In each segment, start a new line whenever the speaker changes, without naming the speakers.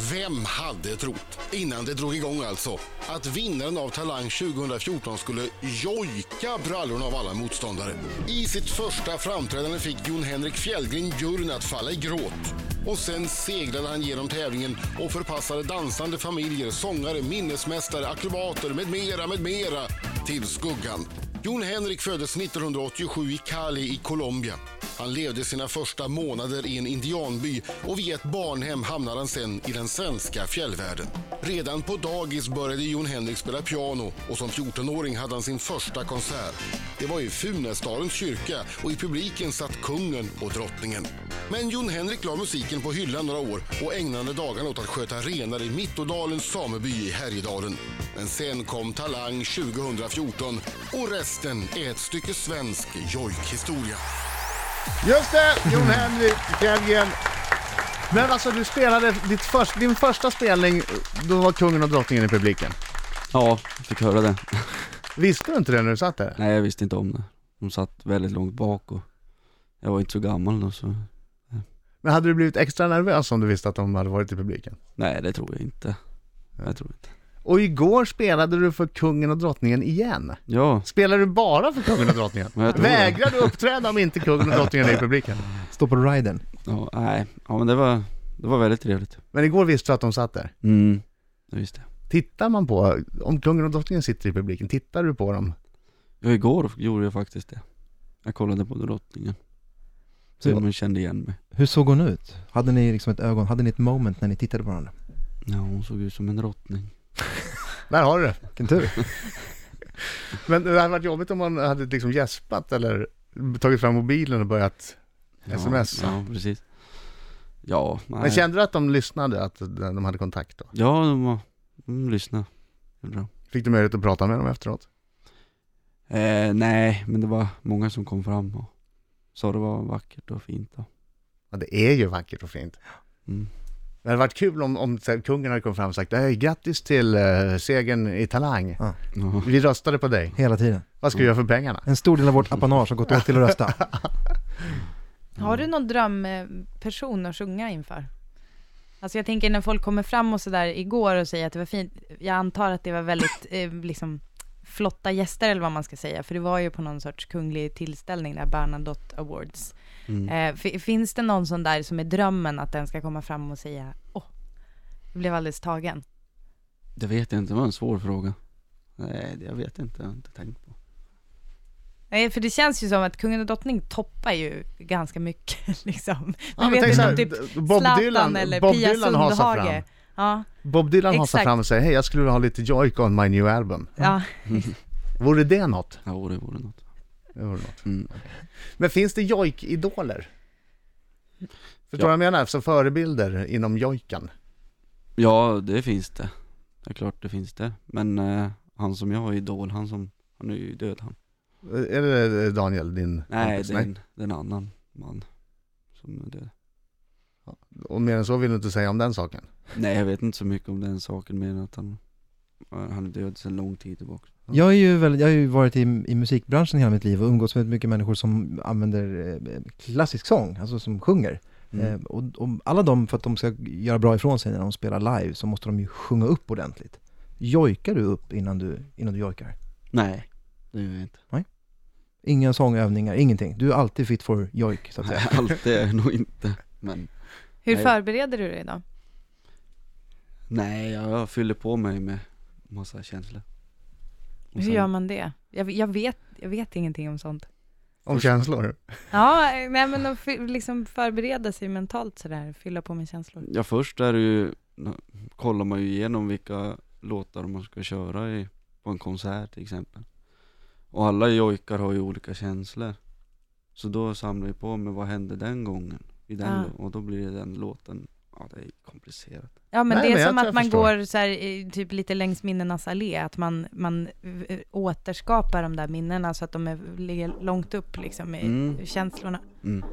Vem hade trott, innan det drog igång alltså, att vinnaren av Talang 2014 skulle jojka brallorna av alla motståndare? I sitt första framträdande fick Jon Henrik Fjällgren juryn att falla i gråt. Och sen seglade han genom tävlingen och förpassade dansande familjer, sångare, minnesmästare, akrobater med mera, med mera till skuggan. Jon Henrik föddes 1987 i Cali i Colombia. Han levde sina första månader i en indianby och via ett barnhem hamnade han sen i den svenska fjällvärlden. Redan på dagis började Jon Henrik spela piano och som 14-åring hade han sin första konsert. Det var i Funäsdalens kyrka och i publiken satt kungen och drottningen. Men Jon Henrik la musiken på hyllan några år och ägnade dagarna åt att sköta renar i Mittådalens sameby i Härjedalen. Men sen kom Talang 2014 och resten är ett stycke svensk jojkhistoria.
Just det, Jon Henrik Fjällgren. Men alltså du spelade ditt först, din första spelning, då var kungen och drottningen i publiken.
Ja, fick höra det.
Visste du inte det när du satt där?
Nej, jag visste inte om det. De satt väldigt långt bak och jag var inte så gammal då så.
Men hade du blivit extra nervös om du visste att de hade varit i publiken?
Nej, det tror jag inte. Jag tror inte.
Och igår spelade du för kungen och drottningen igen.
Ja,
Spelar du bara för kungen och drottningen? Vägrar du uppträda om inte kungen och drottningen är i publiken?
Stå på riden.
ja, nej. Ja men det var, det var väldigt trevligt.
Men igår visste du att de satt där.
Mm, det visste jag.
Tittar man på, om kungen och drottningen sitter i publiken, tittar du på dem?
Ja, igår gjorde jag faktiskt det. Jag kollade på drottningen. Så man kände igen mig.
Hur såg hon ut? Hade ni liksom ett ögon, hade ni ett moment när ni tittade på varandra?
Ja, hon såg ut som en drottning.
Där har du det.
Vilken tur.
Men det hade varit jobbigt om man hade liksom gäspat eller tagit fram mobilen och börjat
Ja,
SMS.
Ja, precis. Ja, nej.
Men kände du att de lyssnade, att de hade kontakt då?
Ja, de var, de lyssnade. De.
Fick du möjlighet att prata med dem efteråt?
Eh, nej, men det var många som kom fram och sa det var vackert och fint och,
Ja, det är ju vackert och fint.
mm.
Det hade varit kul om, om här, kungen hade kommit fram och sagt "Hej, grattis till uh, segern i Talang.
Ja.
ja.
Vi röstade på dig.
Hela tiden.
Vad ska du göra för pengarna?
En stor del av vårt apanage har gått åt till att rösta.
Har du någon drömperson att sjunga inför? Alltså jag tänker när folk kommer fram och sådär igår och säger att det var fint, jag antar att det var väldigt eh, liksom flotta gäster eller vad man ska säga, för det var ju på någon sorts kunglig tillställning där, Bernadotte Awards.
Mm.
Eh, fi- finns det någon sån där som är drömmen att den ska komma fram och säga, åh, jag blev alldeles tagen?
Det vet jag inte, det var en svår fråga. Nej, det- jag vet inte, jag har inte tänkt på.
Nej, för det känns ju som att kungen och drottning toppar ju ganska mycket liksom.
Ja,
Man
men
vet inte om typ
Bob
Zlatan
Dylan,
eller
Bob
Pia
Dylan.
Sundhage. Ja,
Bob Dylan hasar fram och säger hej jag skulle vilja ha lite Joik on my new album.
ja.
Vore det något?
Ja, det vore något.
Det vore något.
Mm.
Men finns det Joik-idoler? Förstår du vad jag menar? Som förebilder inom jojken.
Ja, det finns det. Det är klart det finns det. Men eh, han som jag har idol, han som, han är ju död han.
Är det Daniel, din
Nej,
kompis?
det är en, det är en annan man som är död.
Och mer än så vill du inte säga om den saken?
Nej, jag vet inte så mycket om den saken mer än att han, han är död sedan lång tid tillbaka.
Jag, är ju väldigt, jag har ju varit i, i musikbranschen hela mitt liv och umgås med mycket människor som använder eh, klassisk sång, alltså som sjunger.
Mm.
Eh, och, och alla de, för att de ska göra bra ifrån sig när de spelar live, så måste de ju sjunga upp ordentligt. Jojkar du upp innan du, innan du jojkar?
Nej, det gör jag inte.
Inga sångövningar, ingenting. Du är alltid fit for jojk, så att säga.
Allt är jag nog inte. Men
Hur
Nej.
förbereder du dig då?
nej, jag, jag fyller på mig med massa känslor.
Hur
sen-
gör man det? Jag, jag, vet, jag vet ingenting om sånt.
Om känslor?
Ja, nej men att liksom förbereda sig mentalt sådär, fylla på med känslor.
Ja först är det ju, kollar man ju igenom vilka låtar man ska köra i, på en konsert till exempel. Och alla jojkar har ju olika känslor. Så då samlar vi på med vad hände den gången? I den
Ja.
och då blir det den låten, ja det är komplicerat.
Ja men
Nej,
det är
men
som att man
förstår.
går så här, typ lite längs minnenas allé, att man, man eh, återskapar de där minnena så att de är, ligger långt upp liksom i
Mm.
känslorna.
Mm.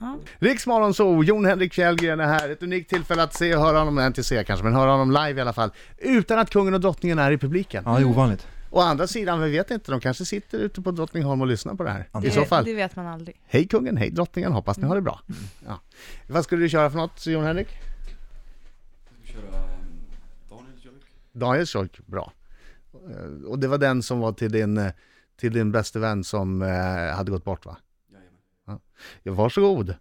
Ja.
Riksmorgon så, Jon Henrik Fjällgren är här. Ett unikt tillfälle att se och höra honom, inte se kanske, men höra honom live i alla fall. Utan att kungen och drottningen är i publiken.
Ja, det är ovanligt.
Å andra sidan, vi vet inte, de kanske sitter ute på Drottningholm och lyssnar på det här. I
Det-
så fall,
Det vet man aldrig.
hej kungen, hej drottningen, hoppas ni har det bra. Ja. Vad skulle du köra för något, Jon Henrik?
Köra Daniels jojk, bra. Eh, Och det var den som var till din, eh, till din bäste vän som eh, hade gått bort va? Ja. Ja, varsågod.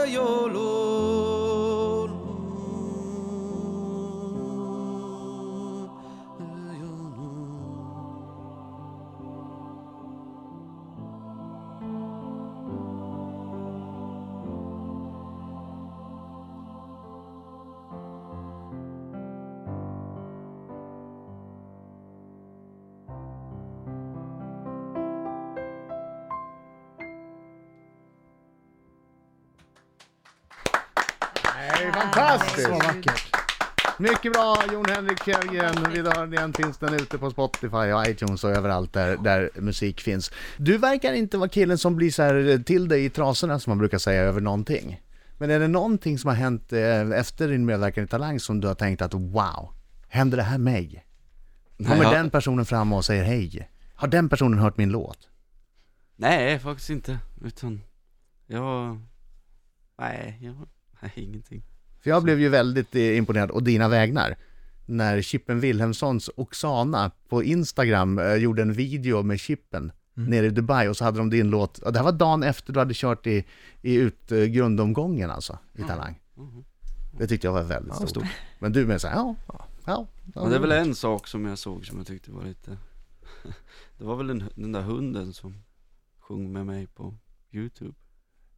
Det är fantastiskt!
Så vackert.
Mycket bra Jon Henrik Fjällgren. Den igen finns den ute på Spotify och iTunes och överallt där, där musik finns. Du verkar inte vara killen som blir så här till dig i trasorna som man brukar säga över någonting. Men är det någonting som har hänt eh, efter din medverkan i Talang som du har tänkt att wow, händer det här mig? Kommer
Nej,
den personen fram och säger hej? Har den personen hört min låt?
Nej, faktiskt inte. Utan, jag... Nej, jag... Nej, ingenting.
För jag blev ju väldigt eh, imponerad, och dina vägnar, när Chippen Wilhelmssons Oksana på Instagram eh, gjorde en video med Chippen nere i Dubai och så hade de din låt, och det här var dagen efter du hade kört i, i ut, eh, grundomgången alltså, i Talang.
Mhm.
Det tyckte jag var väldigt
Ja,
stort. Men du med såhär, ja, ja, ja. ja
det är väl en sak som jag såg som jag tyckte var lite... Det var väl den, den där hunden som sjöng med mig på Youtube.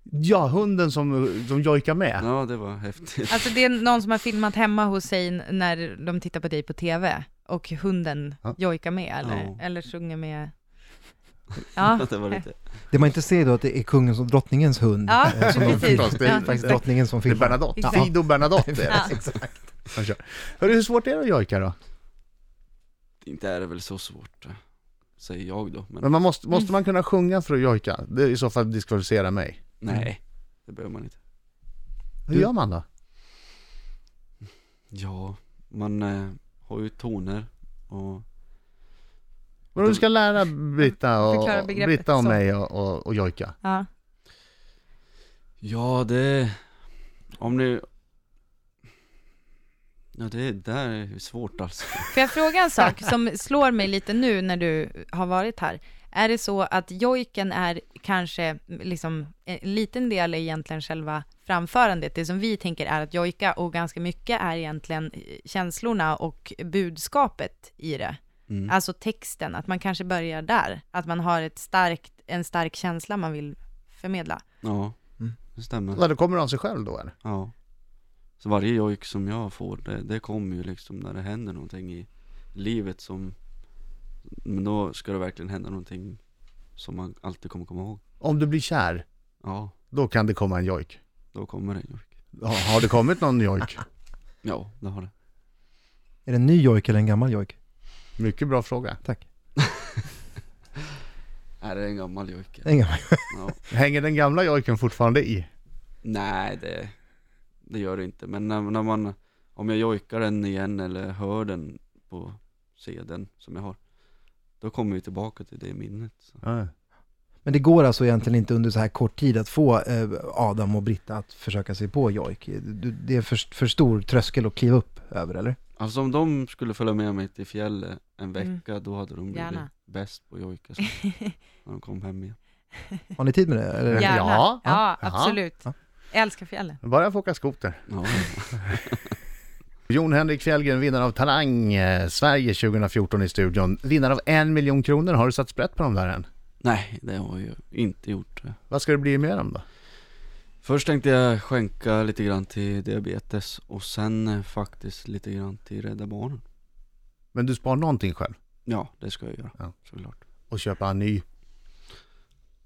Ja, hunden som, som jojkar med.
Ja, det var häftigt.
Alltså det är någon som har filmat hemma hos sig när de tittar på dig på TV och hunden
Ja.
jojkar med eller,
Ja.
eller sjunger med. Ja,
det var lite...
Det man inte ser då att det är kungens och drottningens hund.
ja
eh, som
precis.
förstås, det är
Ja.
faktiskt drottningen som
Det är
filmar.
Bernadotte,
Exakt.
Fido Bernadotte är det.
Ja.
Exakt. Hörru, hur svårt är det att jojka då?
Inte är det väl så svårt, eh, säger jag då. Men
Men man måste, måste man kunna sjunga för att jojka? Det är i så fall diskvalificera mig.
Nej, det behöver man inte. Hur
Du-
gör man då?
Ja, man eh, har ju toner och
Vadå, du ska lära Britta och,
Förklara begreppet
Britta och
så.
mig och, och, och jojka.
Ja.
Ja, det... Om ni... Ja, det där är svårt alltså.
Får jag fråga en sak som slår mig lite nu när du har varit här? Är det så att jojken är kanske liksom en liten del är egentligen själva framförandet, det som vi tänker är att jojka och ganska mycket är egentligen eh, känslorna och budskapet i det.
Mm.
Alltså texten, att man kanske börjar där, att man har ett starkt, en stark känsla man vill förmedla.
Ja,
Mm.
det stämmer.
Vad, det kommer av sig själv då eller?
Ja. Så varje jojk som jag får, det, det kommer ju liksom när det händer någonting i livet som Men då ska det verkligen hända någonting som man alltid kommer komma ihåg.
Om du blir kär,
Ja,
då kan det komma en jojk.
då kommer det en jojk.
Ha- Har det kommit någon jojk?
Ja, det har det.
Är det en ny jojk eller en gammal jojk?
Mycket bra fråga.
Tack.
Nej, det är en gammal jojk.
En gammal.
Ja.
Hänger den gamla jojken fortfarande i?
Nej, det, det gör det inte. Men när, när man, om jag jojkar den igen eller hör den på CDn som jag har, då kommer vi tillbaka till det minnet. Så.
Ja.
Men det går alltså egentligen inte under så här kort tid att få eh, Adam och Britta att försöka sig på jojk? Det är för, för stor tröskel att kliva upp över, eller?
Alltså om de skulle följa med mig till fjället en
Mm.
vecka, då hade de blivit
Gärna.
bäst på jojka när de kom hem igen.
Har ni tid med det? Eller?
Gärna.
Ja.
Ja,
Ja.
absolut.
Ja.
Jag älskar fjällen.
Bara jag får åka skoter.
Ja,
Jon Henrik Fjällgren, vinnare av Talang eh, Sverige 2014 i studion. Vinnare av en miljon kronor. Har du satt sprätt på dem där än?
nej, det har jag inte gjort.
Vad ska det bli med dem då?
Först tänkte jag skänka lite grann till diabetes och sen eh, faktiskt lite grann till Rädda Barnen.
Men du sparar någonting själv
Ja, det ska jag göra,
Ja.
såklart.
och köpa en ny.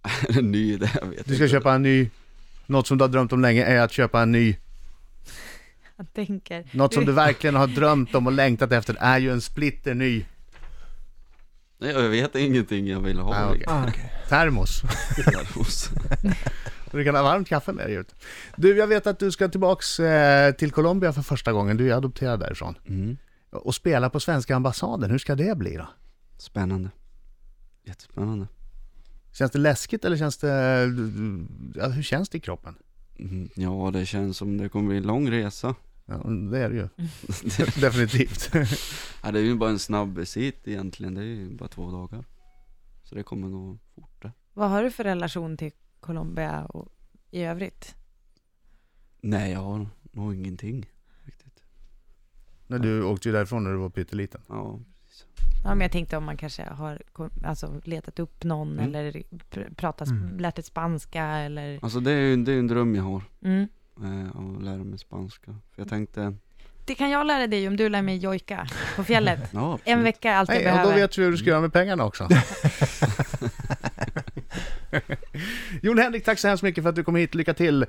Det en ny idé? Jag vet
Du ska
inte.
köpa en ny. Något som du har drömt om länge är att köpa en ny.
Jag tänker.
Något som du verkligen har drömt om och längtat efter är ju en splitter ny
Nej, jag vet ingenting jag vill ha.
Ah, okej.
Ah,
termos.
Termos.
Du kan ha varmt kaffe med dig ut. Du, jag vet att du ska tillbaks eh, till Colombia för första gången. Du är adopterad därifrån.
Mm.
Och spela på svenska ambassaden. Hur ska det bli då?
Spännande. Jättespännande.
Känns det läskigt eller känns det... Ja, hur känns det i kroppen?
Mm, ja, det känns som det kommer bli en lång resa.
Ja, det är det ju. Definitivt.
Ja, det är ju bara en snabb visit egentligen, det är ju bara två dagar. Så det kommer gå fort det.
Vad har du för relation till Colombia och i övrigt?
Nej, jag har nog ingenting riktigt.
När du åkte ju därifrån när du var pytteliten.
Ja,
Ja, men jag tänkte om man kanske har alltså, letat upp någon
Mm.
eller pr- pratat,
Mm.
lärt ett spanska eller...
alltså det är ju det är en dröm jag har.
Mm.
Eh, att lära mig spanska. För jag tänkte,
Det kan jag lära dig om du lär mig jojka på fjället.
ja.
En vecka är allt jag
Nej, och då
behöver.
vet vi hur du ska göra med pengarna också. Jon Henrik, tack så hemskt mycket för att du kom hit. Lycka till